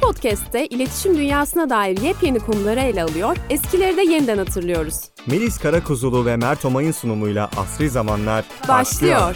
podcast'te iletişim dünyasına dair yepyeni konuları ele alıyor, eskileri de yeniden hatırlıyoruz. Melis Karakuzulu ve Mert Omay'ın sunumuyla Asri Zamanlar Başlıyor.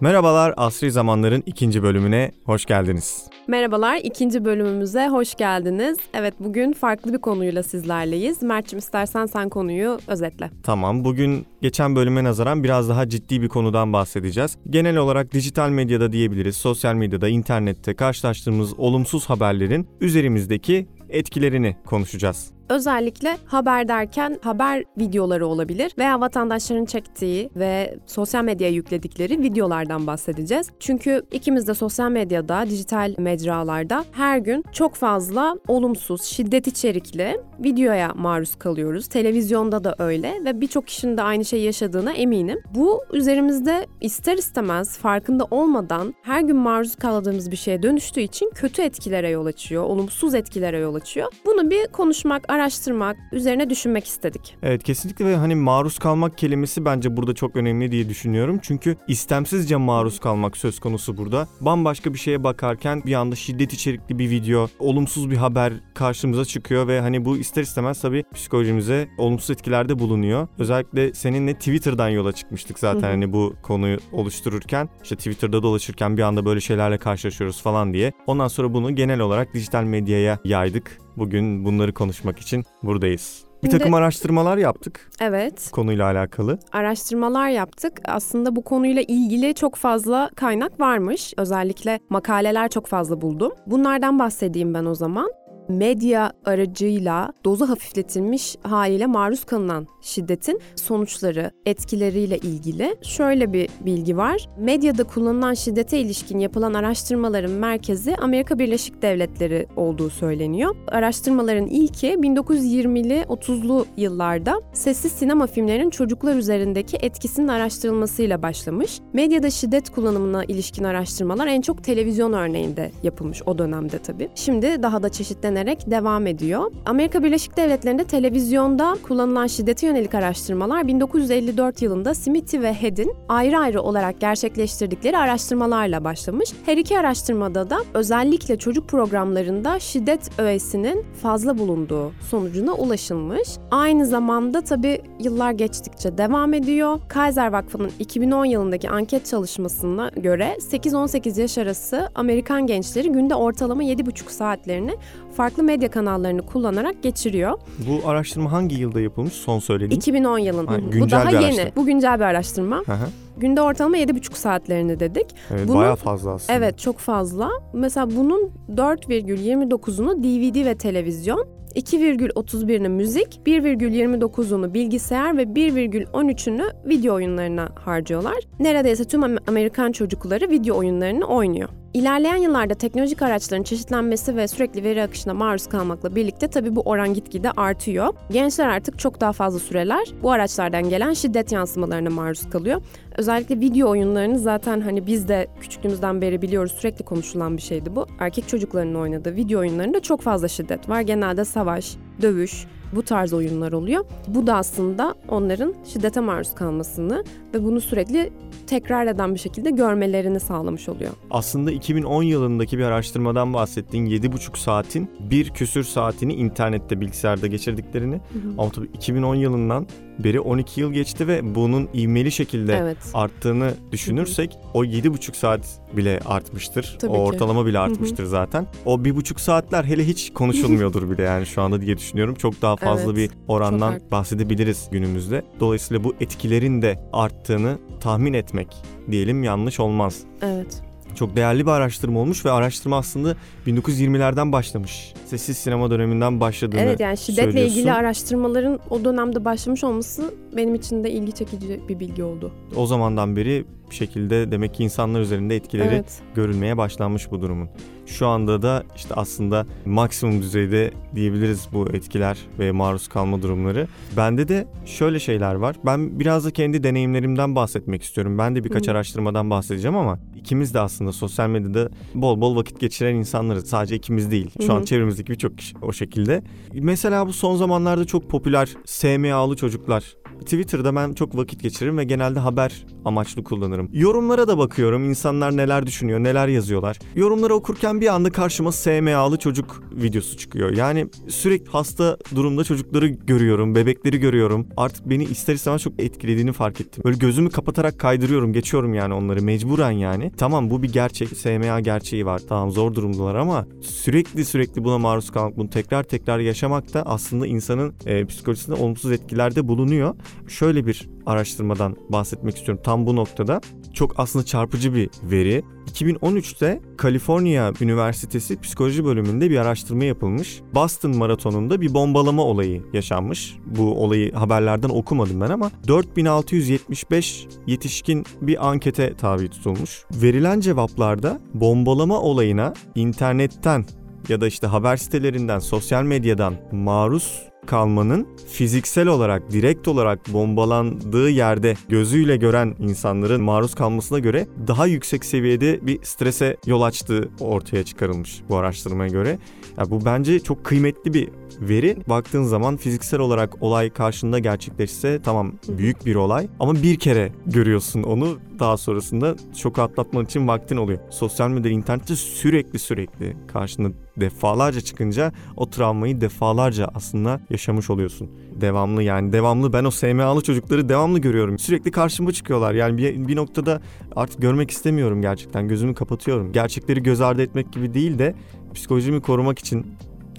Merhabalar Asri Zamanlar'ın ikinci bölümüne hoş geldiniz. Merhabalar, ikinci bölümümüze hoş geldiniz. Evet, bugün farklı bir konuyla sizlerleyiz. Mert'cim istersen sen konuyu özetle. Tamam, bugün geçen bölüme nazaran biraz daha ciddi bir konudan bahsedeceğiz. Genel olarak dijital medyada diyebiliriz, sosyal medyada, internette karşılaştığımız olumsuz haberlerin üzerimizdeki etkilerini konuşacağız. Özellikle haber derken haber videoları olabilir veya vatandaşların çektiği ve sosyal medyaya yükledikleri videolardan bahsedeceğiz. Çünkü ikimiz de sosyal medyada, dijital mecralarda her gün çok fazla olumsuz, şiddet içerikli videoya maruz kalıyoruz. Televizyonda da öyle ve birçok kişinin de aynı şeyi yaşadığına eminim. Bu üzerimizde ister istemez farkında olmadan her gün maruz kaldığımız bir şeye dönüştüğü için kötü etkilere yol açıyor, olumsuz etkilere yol açıyor. Bunu bir konuşmak, araştırmak, üzerine düşünmek istedik. Evet kesinlikle ve hani maruz kalmak kelimesi bence burada çok önemli diye düşünüyorum. Çünkü istemsizce maruz kalmak söz konusu burada. Bambaşka bir şeye bakarken bir anda şiddet içerikli bir video, olumsuz bir haber karşımıza çıkıyor ve hani bu ister istemez tabii psikolojimize olumsuz etkilerde bulunuyor. Özellikle seninle Twitter'dan yola çıkmıştık zaten hani bu konuyu oluştururken. işte Twitter'da dolaşırken bir anda böyle şeylerle karşılaşıyoruz falan diye. Ondan sonra bunu genel olarak dijital medyaya yaydık. Bugün bunları konuşmak için buradayız. Bir takım araştırmalar yaptık Evet, konuyla alakalı. araştırmalar yaptık. Aslında bu konuyla ilgili çok fazla kaynak varmış. Özellikle makaleler çok fazla buldum. Bunlardan bahsedeyim ben o zaman. Medya aracıyla dozu hafifletilmiş haliyle maruz kalınan şiddetin sonuçları, etkileriyle ilgili şöyle bir bilgi var. Medyada kullanılan şiddete ilişkin yapılan araştırmaların merkezi Amerika Birleşik Devletleri olduğu söyleniyor. Araştırmaların ilki 1920'li 30'lu yıllarda sessiz sinema filmlerinin çocuklar üzerindeki etkisinin araştırılmasıyla başlamış. Medyada şiddet kullanımına ilişkin araştırmalar en çok televizyon örneğinde yapılmış o dönemde tabii. Şimdi daha da çeşitlenerek devam ediyor. Amerika Birleşik Devletleri'nde televizyonda kullanılan şiddete yönelik araştırmalar 1954 yılında Smithy ve Head'in ayrı ayrı olarak gerçekleştirdikleri araştırmalarla başlamış. Her iki araştırmada da özellikle çocuk programlarında şiddet öğesinin fazla bulunduğu sonucuna ulaşılmış. Aynı zamanda tabii yıllar geçtikçe devam ediyor. Kaiser Vakfı'nın 2010 yılındaki anket çalışmasına göre 8-18 yaş arası Amerikan gençleri günde ortalama 7,5 saatlerini farklı medya kanallarını kullanarak geçiriyor. Bu araştırma hangi yılda yapılmış? Son söylediğin. 2010 yılında. Bu daha yeni. araştırma. Bu güncel bir araştırma. Hı hı. Günde ortalama 7,5 saatlerini dedik. Evet Bunun- bayağı fazla aslında. Evet çok fazla. Mesela bunun 4,29'unu DVD ve televizyon, 2,31'ini müzik, 1,29'unu bilgisayar ve 1,13'ünü video oyunlarına harcıyorlar. Neredeyse tüm Am- Amerikan çocukları video oyunlarını oynuyor. İlerleyen yıllarda teknolojik araçların çeşitlenmesi ve sürekli veri akışına maruz kalmakla birlikte tabii bu oran gitgide artıyor. Gençler artık çok daha fazla süreler bu araçlardan gelen şiddet yansımalarına maruz kalıyor. Özellikle video oyunlarını zaten hani biz de küçüklüğümüzden beri biliyoruz sürekli konuşulan bir şeydi bu. Erkek çocuklarının oynadığı video oyunlarında çok fazla şiddet var. Genelde savaş, dövüş, bu tarz oyunlar oluyor. Bu da aslında onların şiddete maruz kalmasını ve bunu sürekli tekrar eden bir şekilde görmelerini sağlamış oluyor. Aslında 2010 yılındaki bir araştırmadan bahsettiğin 7,5 saatin bir küsür saatini internette bilgisayarda geçirdiklerini ama tabii 2010 yılından beri 12 yıl geçti ve bunun ivmeli şekilde Evet. arttığını düşünürsek o 7,5 saat bile artmıştır. Tabii o ki. ortalama bile artmıştır zaten. O 1,5 saatler hele hiç konuşulmuyordur bile yani şu anda diye düşünüyorum. Çok daha fazla Evet, bir orandan bahsedebiliriz günümüzde. Dolayısıyla bu etkilerin de arttığını tahmin etmek diyelim yanlış olmaz. Evet. Çok değerli bir araştırma olmuş ve araştırma aslında 1920'lerden başlamış. Sessiz sinema döneminden başladığını Evet yani şiddetle ilgili araştırmaların o dönemde başlamış olması benim için de ilgi çekici bir bilgi oldu. O zamandan beri bir şekilde demek ki insanlar üzerinde etkileri Evet. görülmeye başlanmış bu durumun. Şu anda da işte aslında maksimum düzeyde diyebiliriz bu etkiler ve maruz kalma durumları. Bende de şöyle şeyler var. Ben biraz da kendi deneyimlerimden bahsetmek istiyorum. Ben de birkaç Hı. araştırmadan bahsedeceğim ama ikimiz de aslında sosyal medyada bol bol vakit geçiren insanlarız. Sadece ikimiz değil. Şu Hı an çevremizdeki birçok kişi o şekilde. Mesela bu son zamanlarda çok popüler SMA'lı çocuklar Twitter'da ben çok vakit geçiririm ve genelde haber amaçlı kullanırım. Yorumlara da bakıyorum. İnsanlar neler düşünüyor, neler yazıyorlar. Yorumları okurken bir anda karşıma SMA'lı çocuk videosu çıkıyor. Yani sürekli hasta durumda çocukları görüyorum, bebekleri görüyorum. Artık beni ister istemez çok etkilediğini fark ettim. Böyle gözümü kapatarak kaydırıyorum, geçiyorum yani onları mecburen yani. Tamam bu bir gerçek, SMA gerçeği var. Tamam zor durumdalar ama sürekli sürekli buna maruz kalmak, bunu tekrar tekrar yaşamak da aslında insanın e, psikolojisinde olumsuz etkilerde bulunuyor. Şöyle bir araştırmadan bahsetmek istiyorum tam bu noktada. Çok aslında çarpıcı bir veri. 2013'te Kaliforniya Üniversitesi Psikoloji bölümünde bir araştırma yapılmış. Boston Maratonu'nda bir bombalama olayı yaşanmış. Bu olayı haberlerden okumadım ben ama 4675 yetişkin bir ankete tabi tutulmuş. Verilen cevaplarda bombalama olayına internetten ya da işte haber sitelerinden, sosyal medyadan maruz kalmanın fiziksel olarak, direkt olarak bombalandığı yerde gözüyle gören insanların maruz kalmasına göre daha yüksek seviyede bir strese yol açtığı ortaya çıkarılmış bu araştırmaya göre. Yani bu bence çok kıymetli bir veri. Baktığın zaman fiziksel olarak olay karşında gerçekleşse tamam büyük bir olay ama bir kere görüyorsun onu daha sonrasında çok atlatman için vaktin oluyor. Sosyal medya, internette sürekli sürekli karşında defalarca çıkınca o travmayı defalarca aslında yaşamış oluyorsun. Devamlı yani devamlı ben o SMA'lı çocukları devamlı görüyorum. Sürekli karşıma çıkıyorlar. Yani bir, bir noktada artık görmek istemiyorum gerçekten. Gözümü kapatıyorum. Gerçekleri göz ardı etmek gibi değil de psikolojimi korumak için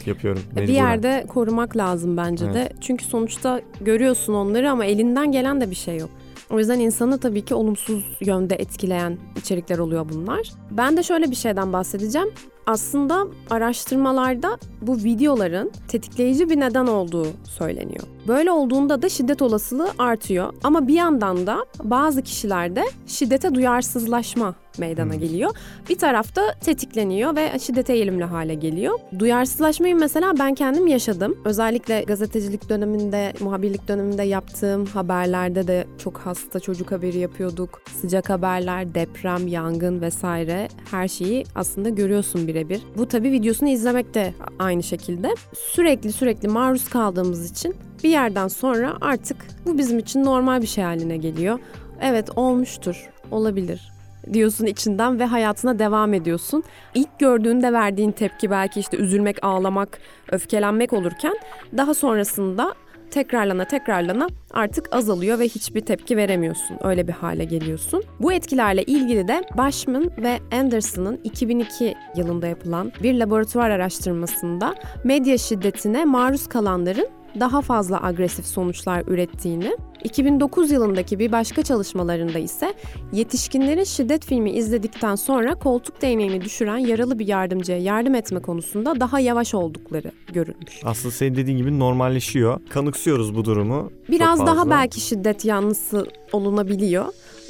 yapıyorum. Mecburen. Bir yerde korumak lazım bence evet. de. Çünkü sonuçta görüyorsun onları ama elinden gelen de bir şey yok. O yüzden insanı tabii ki olumsuz yönde etkileyen içerikler oluyor bunlar. Ben de şöyle bir şeyden bahsedeceğim. Aslında araştırmalarda bu videoların tetikleyici bir neden olduğu söyleniyor. Böyle olduğunda da şiddet olasılığı artıyor ama bir yandan da bazı kişilerde şiddete duyarsızlaşma meydana geliyor. Bir tarafta tetikleniyor ve şiddete eğilimli hale geliyor. Duyarsızlaşmayı mesela ben kendim yaşadım. Özellikle gazetecilik döneminde, muhabirlik döneminde yaptığım haberlerde de çok hasta çocuk haberi yapıyorduk. Sıcak haberler, deprem, yangın vesaire her şeyi aslında görüyorsun birebir. Bu tabii videosunu izlemek de aynı şekilde. Sürekli sürekli maruz kaldığımız için bir yerden sonra artık bu bizim için normal bir şey haline geliyor. Evet olmuştur, olabilir diyorsun içinden ve hayatına devam ediyorsun. İlk gördüğünde verdiğin tepki belki işte üzülmek, ağlamak, öfkelenmek olurken daha sonrasında tekrarlana tekrarlana artık azalıyor ve hiçbir tepki veremiyorsun. Öyle bir hale geliyorsun. Bu etkilerle ilgili de Bashman ve Anderson'ın 2002 yılında yapılan bir laboratuvar araştırmasında medya şiddetine maruz kalanların daha fazla agresif sonuçlar ürettiğini, 2009 yılındaki bir başka çalışmalarında ise yetişkinlerin şiddet filmi izledikten sonra koltuk değneğini düşüren yaralı bir yardımcıya yardım etme konusunda daha yavaş oldukları görülmüş. Aslında senin dediğin gibi normalleşiyor. Kanıksıyoruz bu durumu. Biraz daha belki şiddet yanlısı olunabiliyor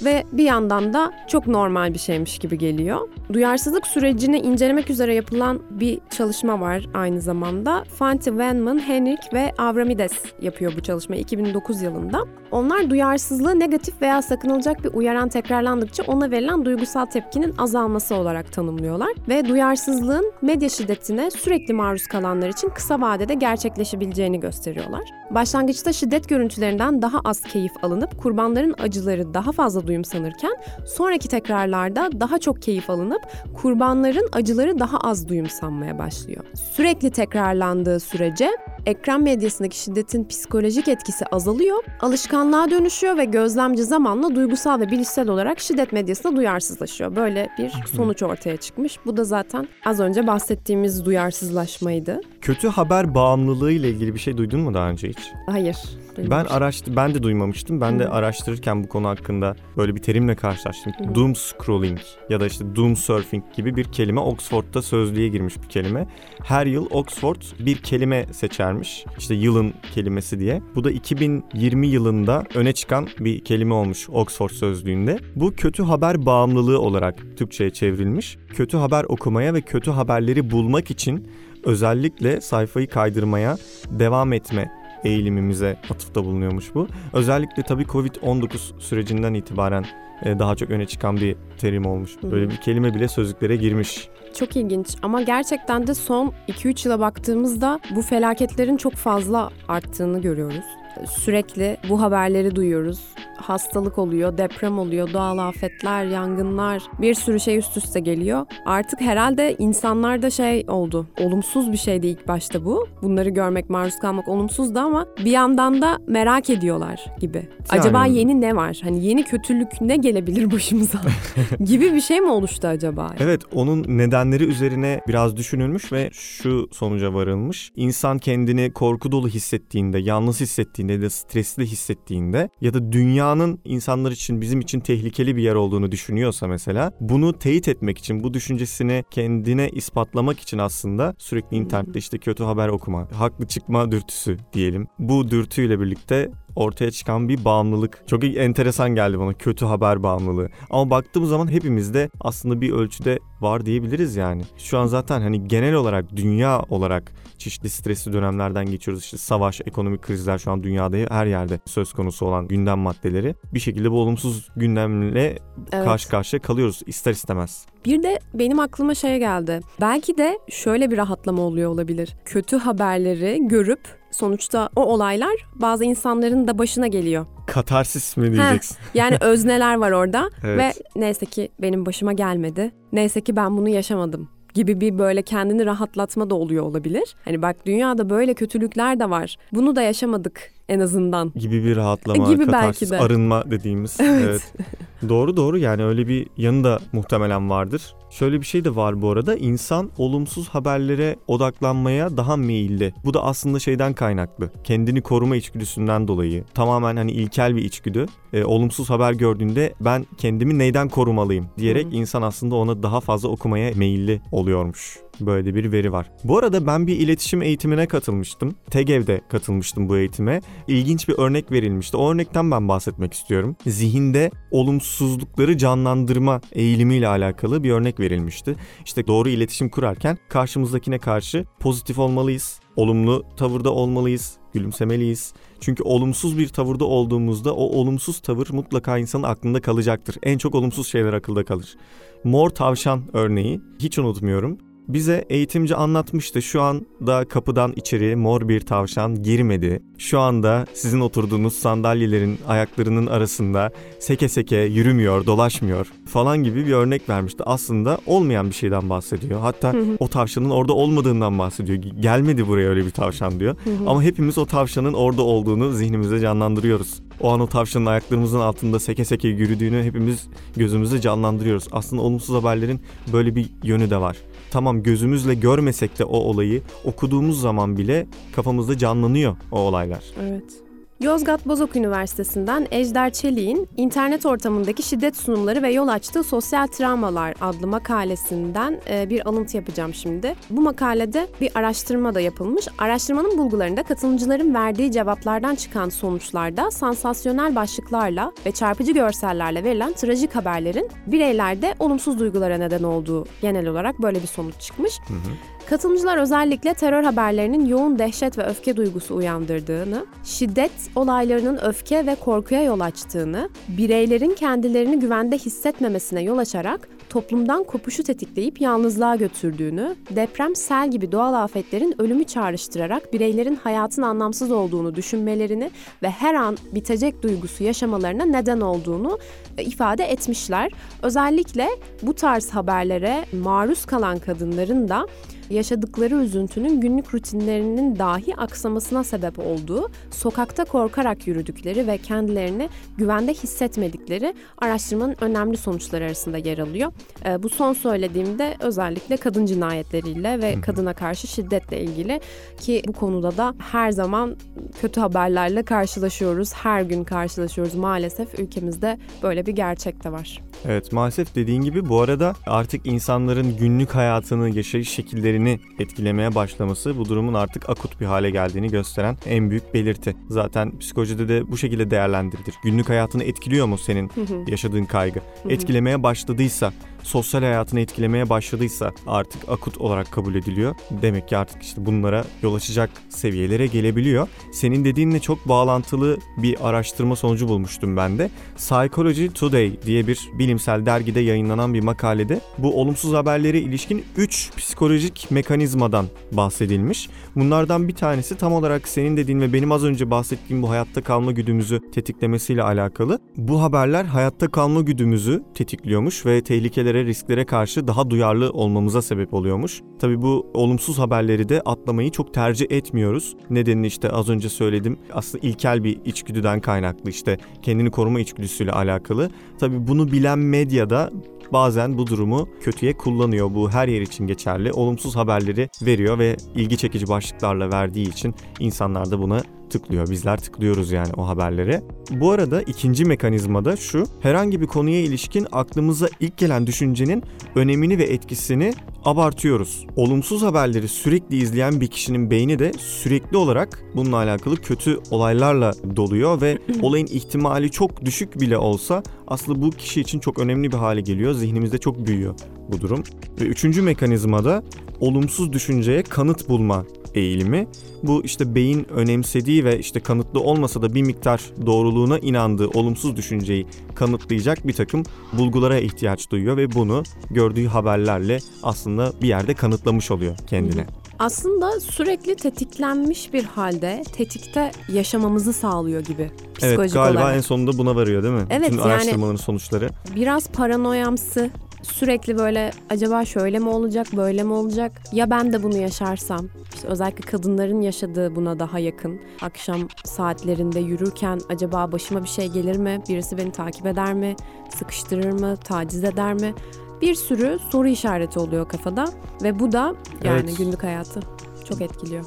ve bir yandan da çok normal bir şeymiş gibi geliyor. Duyarsızlık sürecini incelemek üzere yapılan bir çalışma var aynı zamanda. Fanti Venman, Henrik ve Avramides yapıyor bu çalışmayı 2009 yılında. Onlar duyarsızlığı negatif veya sakınılacak bir uyaran tekrarlandıkça ona verilen duygusal tepkinin azalması olarak tanımlıyorlar ve duyarsızlığın medya şiddetine sürekli maruz kalanlar için kısa vadede gerçekleşebileceğini gösteriyorlar. Başlangıçta şiddet görüntülerinden daha az keyif alınıp kurbanların acıları daha fazla duyumsanırken sonraki tekrarlarda daha çok keyif alınıp kurbanların acıları daha az duyumsanmaya başlıyor. Sürekli tekrarlandığı sürece ekran medyasındaki şiddetin psikolojik etkisi azalıyor, alışkanlığa dönüşüyor ve gözlemci zamanla duygusal ve bilişsel olarak şiddet medyasına duyarsızlaşıyor. Böyle bir sonuç ortaya çıkmış. Bu da zaten az önce bahsettiğimiz duyarsızlaşmaydı. Kötü haber bağımlılığı ile ilgili bir şey duydun mu daha önce hiç? Hayır. Ben araştır ben de duymamıştım. Ben de araştırırken bu konu hakkında böyle bir terimle karşılaştım. Hı. Doom scrolling ya da işte doom surfing gibi bir kelime Oxford'da sözlüğe girmiş bir kelime. Her yıl Oxford bir kelime seçermiş. İşte yılın kelimesi diye. Bu da 2020 yılında öne çıkan bir kelime olmuş Oxford sözlüğünde. Bu kötü haber bağımlılığı olarak Türkçe'ye çevrilmiş. Kötü haber okumaya ve kötü haberleri bulmak için özellikle sayfayı kaydırmaya devam etme eğilimimize atıfta bulunuyormuş bu. Özellikle tabii Covid-19 sürecinden itibaren e, daha çok öne çıkan bir terim olmuş. Böyle bir kelime bile sözlüklere girmiş. Çok ilginç ama gerçekten de son 2-3 yıla baktığımızda bu felaketlerin çok fazla arttığını görüyoruz. Sürekli bu haberleri duyuyoruz. Hastalık oluyor, deprem oluyor, doğal afetler, yangınlar, bir sürü şey üst üste geliyor. Artık herhalde insanlarda şey oldu. Olumsuz bir şeydi ilk başta bu. Bunları görmek, maruz kalmak olumsuzdu ama bir yandan da merak ediyorlar gibi. Acaba Yani- yeni ne var? Hani yeni kötülük ne gelebilir başımıza? gibi bir şey mi oluştu acaba? Evet onun nedenleri üzerine biraz düşünülmüş ve şu sonuca varılmış. İnsan kendini korku dolu hissettiğinde, yalnız hissettiğinde ya da stresli hissettiğinde ya da dünyanın insanlar için bizim için tehlikeli bir yer olduğunu düşünüyorsa mesela bunu teyit etmek için bu düşüncesini kendine ispatlamak için aslında sürekli internette işte kötü haber okuma, haklı çıkma dürtüsü diyelim. Bu dürtüyle birlikte ortaya çıkan bir bağımlılık. Çok enteresan geldi bana kötü haber bağımlılığı. Ama baktığım zaman hepimizde aslında bir ölçüde var diyebiliriz yani. Şu an zaten hani genel olarak dünya olarak çeşitli stresli dönemlerden geçiyoruz. İşte savaş, ekonomik krizler şu an dünyada her yerde söz konusu olan gündem maddeleri. Bir şekilde bu olumsuz gündemle Evet. karşı karşıya kalıyoruz ister istemez. Bir de benim aklıma şey geldi. Belki de şöyle bir rahatlama oluyor olabilir. Kötü haberleri görüp sonuçta o olaylar bazı insanların da başına geliyor. Katarsis mi diyeceksin? Yani özneler var orada Evet. ve neyse ki benim başıma gelmedi. Neyse ki ben bunu yaşamadım gibi bir böyle kendini rahatlatma da oluyor olabilir. Hani bak dünyada böyle kötülükler de var. Bunu da yaşamadık en azından. gibi bir rahatlama, Gibi katarsis, belki de. arınma dediğimiz. Evet. Doğru doğru yani öyle bir yanı da muhtemelen vardır. Şöyle bir şey de var bu arada. İnsan olumsuz haberlere odaklanmaya daha meyilli. Bu da aslında şeyden kaynaklı. Kendini koruma içgüdüsünden dolayı. Tamamen hani ilkel bir içgüdü. Ee, olumsuz haber gördüğünde ben kendimi neyden korumalıyım diyerek Hı. insan aslında ona daha fazla okumaya meyilli oluyormuş. Böyle bir veri var. Bu arada ben bir iletişim eğitimine katılmıştım. TEGEV'de katılmıştım bu eğitime. İlginç bir örnek verilmişti. O örnekten ben bahsetmek istiyorum. Zihinde olumsuzlukları canlandırma eğilimiyle alakalı bir örnek verilmişti. İşte doğru iletişim kurarken karşımızdakine karşı pozitif olmalıyız. Olumlu tavırda olmalıyız, gülümsemeliyiz. Çünkü olumsuz bir tavırda olduğumuzda o olumsuz tavır mutlaka insanın aklında kalacaktır. En çok olumsuz şeyler akılda kalır. Mor tavşan örneği hiç unutmuyorum. Bize eğitimci anlatmıştı. Şu anda kapıdan içeri mor bir tavşan girmedi. Şu anda sizin oturduğunuz sandalyelerin ayaklarının arasında seke seke yürümüyor, dolaşmıyor falan gibi bir örnek vermişti. Aslında olmayan bir şeyden bahsediyor. Hatta o tavşanın orada olmadığından bahsediyor. Gelmedi buraya öyle bir tavşan diyor. Ama hepimiz o tavşanın orada olduğunu zihnimizde canlandırıyoruz. O an o tavşanın ayaklarımızın altında seke seke yürüdüğünü hepimiz gözümüzde canlandırıyoruz. Aslında olumsuz haberlerin böyle bir yönü de var. Tamam gözümüzle görmesek de o olayı okuduğumuz zaman bile kafamızda canlanıyor o olaylar. Evet. Yozgat Bozok Üniversitesi'nden Ejder Çelik'in internet ortamındaki şiddet sunumları ve yol açtığı sosyal travmalar adlı makalesinden e, bir alıntı yapacağım şimdi. Bu makalede bir araştırma da yapılmış. Araştırmanın bulgularında katılımcıların verdiği cevaplardan çıkan sonuçlarda sansasyonel başlıklarla ve çarpıcı görsellerle verilen trajik haberlerin bireylerde olumsuz duygulara neden olduğu genel olarak böyle bir sonuç çıkmış. Katılımcılar özellikle terör haberlerinin yoğun dehşet ve öfke duygusu uyandırdığını, şiddet olaylarının öfke ve korkuya yol açtığını, bireylerin kendilerini güvende hissetmemesine yol açarak toplumdan kopuşu tetikleyip yalnızlığa götürdüğünü, deprem, sel gibi doğal afetlerin ölümü çağrıştırarak bireylerin hayatın anlamsız olduğunu düşünmelerini ve her an bitecek duygusu yaşamalarına neden olduğunu e, ifade etmişler. Özellikle bu tarz haberlere maruz kalan kadınların da yaşadıkları üzüntünün günlük rutinlerinin dahi aksamasına sebep olduğu, sokakta korkarak yürüdükleri ve kendilerini güvende hissetmedikleri araştırmanın önemli sonuçları arasında yer alıyor. Ee, bu son söylediğimde özellikle kadın cinayetleriyle ve kadına karşı şiddetle ilgili ki bu konuda da her zaman kötü haberlerle karşılaşıyoruz. Her gün karşılaşıyoruz maalesef ülkemizde böyle bir gerçek de var. Evet maalesef dediğin gibi bu arada artık insanların günlük hayatını, yaşayış şekillerini etkilemeye başlaması bu durumun artık akut bir hale geldiğini gösteren en büyük belirti. Zaten psikolojide de bu şekilde değerlendirilir. Günlük hayatını etkiliyor mu senin yaşadığın kaygı? Etkilemeye başladıysa sosyal hayatını etkilemeye başladıysa artık akut olarak kabul ediliyor. Demek ki artık işte bunlara yol açacak seviyelere gelebiliyor. Senin dediğinle çok bağlantılı bir araştırma sonucu bulmuştum ben de. Psychology Today diye bir bilimsel dergide yayınlanan bir makalede bu olumsuz haberlere ilişkin 3 psikolojik mekanizmadan bahsedilmiş. Bunlardan bir tanesi tam olarak senin dediğin ve benim az önce bahsettiğim bu hayatta kalma güdümüzü tetiklemesiyle alakalı. Bu haberler hayatta kalma güdümüzü tetikliyormuş ve tehlikelere, risklere karşı daha duyarlı olmamıza sebep oluyormuş. Tabii bu olumsuz haberleri de atlamayı çok tercih etmiyoruz. Nedenini işte az önce söyledim. Aslında ilkel bir içgüdüden kaynaklı işte kendini koruma içgüdüsüyle alakalı. Tabii bunu bilen medyada bazen bu durumu kötüye kullanıyor. Bu her yer için geçerli. Olumsuz haberleri veriyor ve ilgi çekici başlıklarla verdiği için insanlar da buna tıklıyor. Bizler tıklıyoruz yani o haberlere. Bu arada ikinci mekanizma da şu. Herhangi bir konuya ilişkin aklımıza ilk gelen düşüncenin önemini ve etkisini abartıyoruz. Olumsuz haberleri sürekli izleyen bir kişinin beyni de sürekli olarak bununla alakalı kötü olaylarla doluyor ve olayın ihtimali çok düşük bile olsa aslında bu kişi için çok önemli bir hale geliyor. Zihnimizde çok büyüyor bu durum. Ve üçüncü mekanizma da olumsuz düşünceye kanıt bulma eğilimi. Bu işte beyin önemsediği ve işte kanıtlı olmasa da bir miktar doğruluğuna inandığı olumsuz düşünceyi kanıtlayacak bir takım bulgulara ihtiyaç duyuyor ve bunu gördüğü haberlerle aslında bir yerde kanıtlamış oluyor kendine. Aslında sürekli tetiklenmiş bir halde tetikte yaşamamızı sağlıyor gibi psikolojik evet galiba olarak. en sonunda buna varıyor değil mi? Evet, Bütün yani- araştırmaların sonuçları. Biraz paranoyamsı sürekli böyle acaba şöyle mi olacak böyle mi olacak ya ben de bunu yaşarsam İşte özellikle kadınların yaşadığı buna daha yakın akşam saatlerinde yürürken acaba başıma bir şey gelir mi birisi beni takip eder mi sıkıştırır mı taciz eder mi bir sürü soru işareti oluyor kafada ve bu da yani Evet. günlük hayatı çok etkiliyor.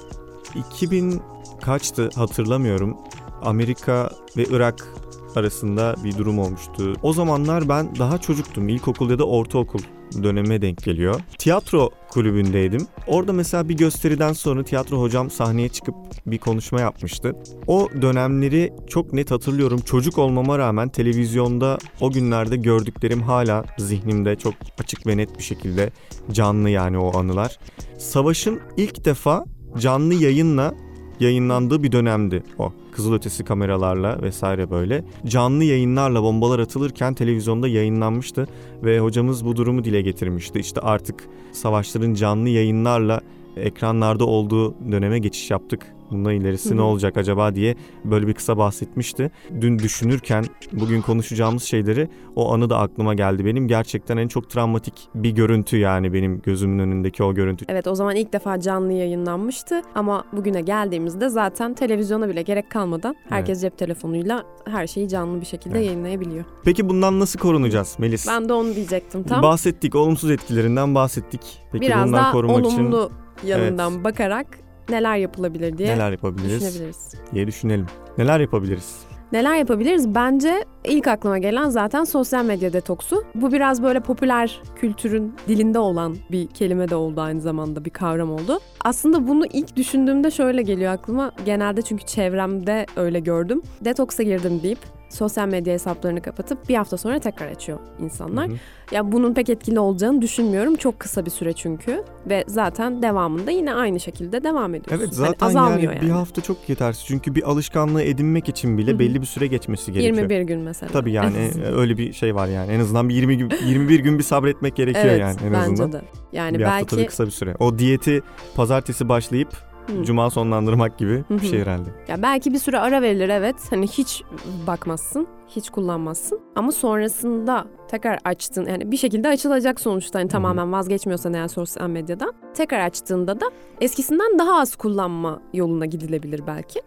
2000 kaçtı hatırlamıyorum. Amerika ve Irak arasında bir durum olmuştu. O zamanlar ben daha çocuktum. İlkokul ya da ortaokul döneme denk geliyor. Tiyatro kulübündeydim. Orada mesela bir gösteriden sonra tiyatro hocam sahneye çıkıp bir konuşma yapmıştı. O dönemleri çok net hatırlıyorum. Çocuk olmama rağmen televizyonda o günlerde gördüklerim hala zihnimde çok açık ve net bir şekilde canlı yani o anılar. Savaşın ilk defa canlı yayınla yayınlandığı bir dönemdi o. Kızılötesi kameralarla vesaire böyle. Canlı yayınlarla bombalar atılırken televizyonda yayınlanmıştı ve hocamız bu durumu dile getirmişti. İşte artık savaşların canlı yayınlarla ekranlarda olduğu döneme geçiş yaptık. Bundan ilerisi ne olacak acaba diye böyle bir kısa bahsetmişti. Dün düşünürken bugün konuşacağımız şeyleri o anı da aklıma geldi benim. Gerçekten en çok travmatik bir görüntü yani benim gözümün önündeki o görüntü. Evet o zaman ilk defa canlı yayınlanmıştı ama bugüne geldiğimizde zaten televizyona bile gerek kalmadan herkes cep telefonuyla her şeyi canlı bir şekilde Evet. yayınlayabiliyor. Peki bundan nasıl korunacağız Melis? Ben de onu diyecektim tam. Bahsettik, olumsuz etkilerinden bahsettik. Peki Biraz bundan daha korumak için olumlu yanından bakarak neler yapılabilir diye neler yapabiliriz düşünebiliriz. diye düşünelim. Neler yapabiliriz? Neler yapabiliriz? Bence ilk aklıma gelen zaten sosyal medya detoksu. Bu biraz böyle popüler kültürün dilinde olan bir kelime de oldu aynı zamanda bir kavram oldu. Aslında bunu ilk düşündüğümde şöyle geliyor aklıma. Genelde çünkü çevremde öyle gördüm. Detoksa girdim deyip sosyal medya hesaplarını kapatıp bir hafta sonra tekrar açıyor insanlar. Hı hı. Ya bunun pek etkili olacağını düşünmüyorum. Çok kısa bir süre çünkü ve zaten devamında yine aynı şekilde devam ediyorsun. Evet Hani zaten azalmıyor yani, bir hafta çok yetersiz. Çünkü bir alışkanlığı edinmek için bile Hı hı. belli bir süre geçmesi gerekiyor. 21 gün mesela. Tabii yani öyle bir şey var yani. En azından bir 20 gün 21 gün bir sabretmek gerekiyor evet, yani en bence azından. de. Yani bir hafta belki kısa bir süre. O diyeti pazartesi başlayıp Hı. cuma sonlandırmak gibi bir şey herhalde. Ya belki bir süre ara verilir evet. Hani hiç bakmazsın, hiç kullanmazsın. Ama sonrasında tekrar açtın yani bir şekilde açılacak sonuçta hani tamamen vazgeçmiyorsan eğer sosyal medyadan. Tekrar açtığında da eskisinden daha az kullanma yoluna gidilebilir belki.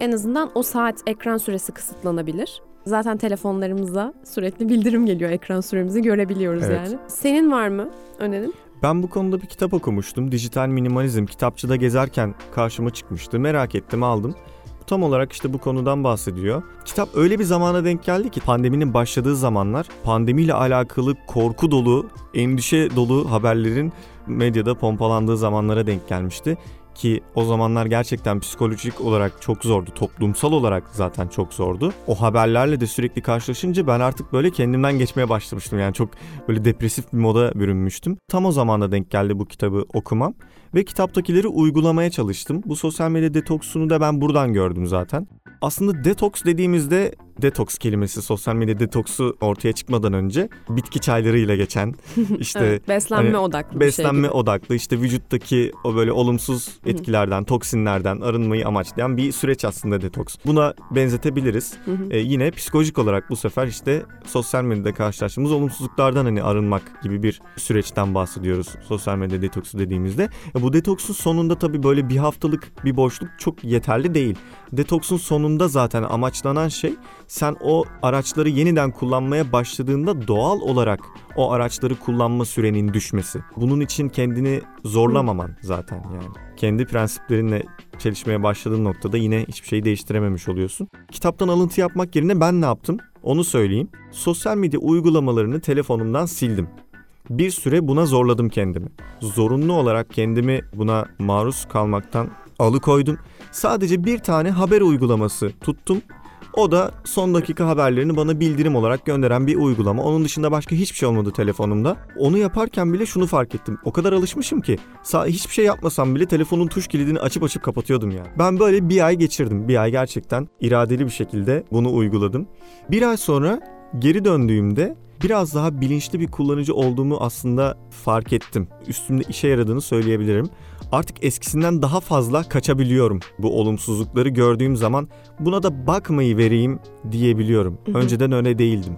En azından o saat ekran süresi kısıtlanabilir. Zaten telefonlarımıza sürekli bildirim geliyor ekran süremizi görebiliyoruz Evet. yani. Senin var mı önerin? Ben bu konuda bir kitap okumuştum. Dijital Minimalizm. Kitapçıda gezerken karşıma çıkmıştı. Merak ettim aldım. Tam olarak işte bu konudan bahsediyor. Kitap öyle bir zamana denk geldi ki pandeminin başladığı zamanlar pandemiyle alakalı korku dolu, endişe dolu haberlerin medyada pompalandığı zamanlara denk gelmişti. Ki o zamanlar gerçekten psikolojik olarak çok zordu. Toplumsal olarak zaten çok zordu. O haberlerle de sürekli karşılaşınca ben artık böyle kendimden geçmeye başlamıştım. Yani çok böyle depresif bir moda bürünmüştüm. Tam o zamanda denk geldi bu kitabı okumam ve kitaptakileri uygulamaya çalıştım. Bu sosyal medya detoksunu da ben buradan gördüm zaten. Aslında detoks dediğimizde detoks kelimesi sosyal medya detoksu ortaya çıkmadan önce bitki çaylarıyla geçen işte evet, beslenme hani, odaklı beslenme bir şey gibi. odaklı işte vücuttaki o böyle olumsuz etkilerden, toksinlerden arınmayı amaçlayan bir süreç aslında detoks. Buna benzetebiliriz. Ee, yine psikolojik olarak bu sefer işte sosyal medyada karşılaştığımız olumsuzluklardan hani arınmak gibi bir süreçten bahsediyoruz sosyal medya detoksu dediğimizde. E, bu detoksun sonunda tabii böyle bir haftalık bir boşluk çok yeterli değil. Detoksun sonunda zaten amaçlanan şey sen o araçları yeniden kullanmaya başladığında doğal olarak o araçları kullanma sürenin düşmesi. Bunun için kendini zorlamaman zaten yani. Kendi prensiplerinle çelişmeye başladığın noktada yine hiçbir şeyi değiştirememiş oluyorsun. Kitaptan alıntı yapmak yerine ben ne yaptım? Onu söyleyeyim. Sosyal medya uygulamalarını telefonumdan sildim. Bir süre buna zorladım kendimi. Zorunlu olarak kendimi buna maruz kalmaktan alıkoydum. Sadece bir tane haber uygulaması tuttum o da son dakika haberlerini bana bildirim olarak gönderen bir uygulama. Onun dışında başka hiçbir şey olmadı telefonumda. Onu yaparken bile şunu fark ettim. O kadar alışmışım ki hiçbir şey yapmasam bile telefonun tuş kilidini açıp açıp kapatıyordum ya. Ben böyle bir ay geçirdim. Bir ay gerçekten iradeli bir şekilde bunu uyguladım. Bir ay sonra geri döndüğümde biraz daha bilinçli bir kullanıcı olduğumu aslında fark ettim. Üstümde işe yaradığını söyleyebilirim artık eskisinden daha fazla kaçabiliyorum. Bu olumsuzlukları gördüğüm zaman buna da bakmayı vereyim diyebiliyorum. Hı hı. Önceden öyle değildim.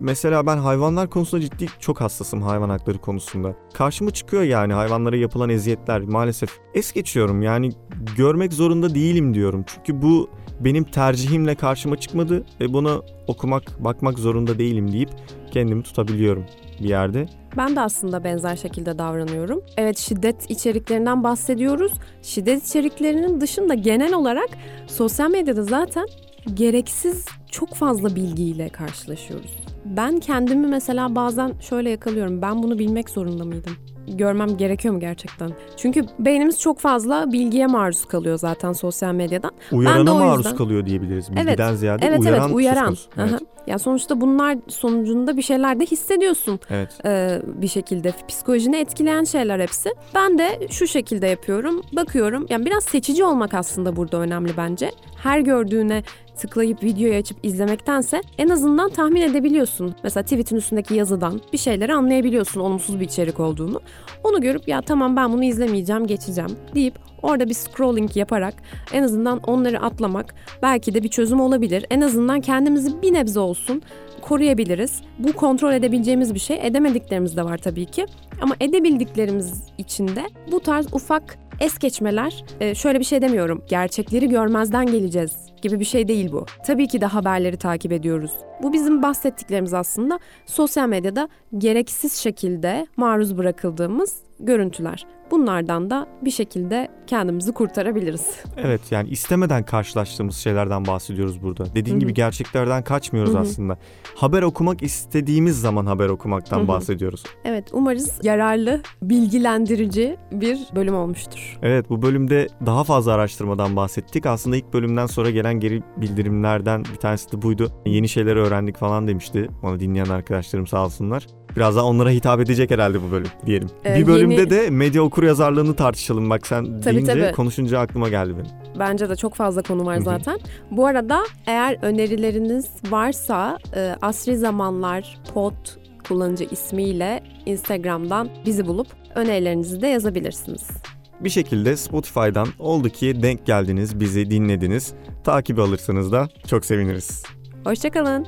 Mesela ben hayvanlar konusunda ciddi çok hassasım hayvan hakları konusunda. Karşıma çıkıyor yani hayvanlara yapılan eziyetler maalesef. Es geçiyorum yani görmek zorunda değilim diyorum. Çünkü bu benim tercihimle karşıma çıkmadı ve buna okumak, bakmak zorunda değilim deyip kendimi tutabiliyorum bir yerde. Ben de aslında benzer şekilde davranıyorum. Evet şiddet içeriklerinden bahsediyoruz. Şiddet içeriklerinin dışında genel olarak sosyal medyada zaten gereksiz çok fazla bilgiyle karşılaşıyoruz. Ben kendimi mesela bazen şöyle yakalıyorum. Ben bunu bilmek zorunda mıydım? Görmem gerekiyor mu gerçekten? Çünkü beynimiz çok fazla bilgiye maruz kalıyor zaten sosyal medyadan. Uyarana ben maruz yüzden... kalıyor diyebiliriz. Bilgiden evet, ziyade evet, uyaran. Evet, uyaran. Evet. Ya sonuçta bunlar sonucunda bir şeyler de hissediyorsun. Evet. Ee, bir şekilde psikolojini etkileyen şeyler hepsi. Ben de şu şekilde yapıyorum. Bakıyorum. Yani biraz seçici olmak aslında burada önemli bence. Her gördüğüne tıklayıp videoyu açıp izlemektense en azından tahmin edebiliyorsun. Mesela tweetin üstündeki yazıdan bir şeyleri anlayabiliyorsun olumsuz bir içerik olduğunu. Onu görüp ya tamam ben bunu izlemeyeceğim geçeceğim deyip orada bir scrolling yaparak en azından onları atlamak belki de bir çözüm olabilir. En azından kendimizi bir nebze olsun koruyabiliriz. Bu kontrol edebileceğimiz bir şey. Edemediklerimiz de var tabii ki. Ama edebildiklerimiz için de bu tarz ufak es geçmeler e, şöyle bir şey demiyorum. Gerçekleri görmezden geleceğiz gibi bir şey değil bu. Tabii ki de haberleri takip ediyoruz. Bu bizim bahsettiklerimiz aslında sosyal medyada gereksiz şekilde maruz bırakıldığımız görüntüler. Bunlardan da bir şekilde kendimizi kurtarabiliriz. Evet yani istemeden karşılaştığımız şeylerden bahsediyoruz burada. Dediğin Hı-hı. gibi gerçeklerden kaçmıyoruz Hı-hı. aslında. Haber okumak istediğimiz zaman haber okumaktan Hı-hı. bahsediyoruz. Evet umarız yararlı, bilgilendirici bir bölüm olmuştur. Evet bu bölümde daha fazla araştırmadan bahsettik. Aslında ilk bölümden sonra gelen geri bildirimlerden bir tanesi de buydu. Yeni şeyler öğrendik falan demişti. Onu dinleyen arkadaşlarım sağ olsunlar. Biraz daha onlara hitap edecek herhalde bu bölüm diyelim. Ee, bir bölümde yeni... de medya okur yazarlığını tartışalım. Bak sen tabii, deyince tabii. konuşunca aklıma geldi benim. Bence de çok fazla konu var zaten. Bu arada eğer önerileriniz varsa e, Asri Zamanlar Pod kullanıcı ismiyle Instagram'dan bizi bulup önerilerinizi de yazabilirsiniz. Bir şekilde Spotify'dan oldu ki denk geldiniz, bizi dinlediniz. Takip alırsanız da çok seviniriz. Hoşçakalın.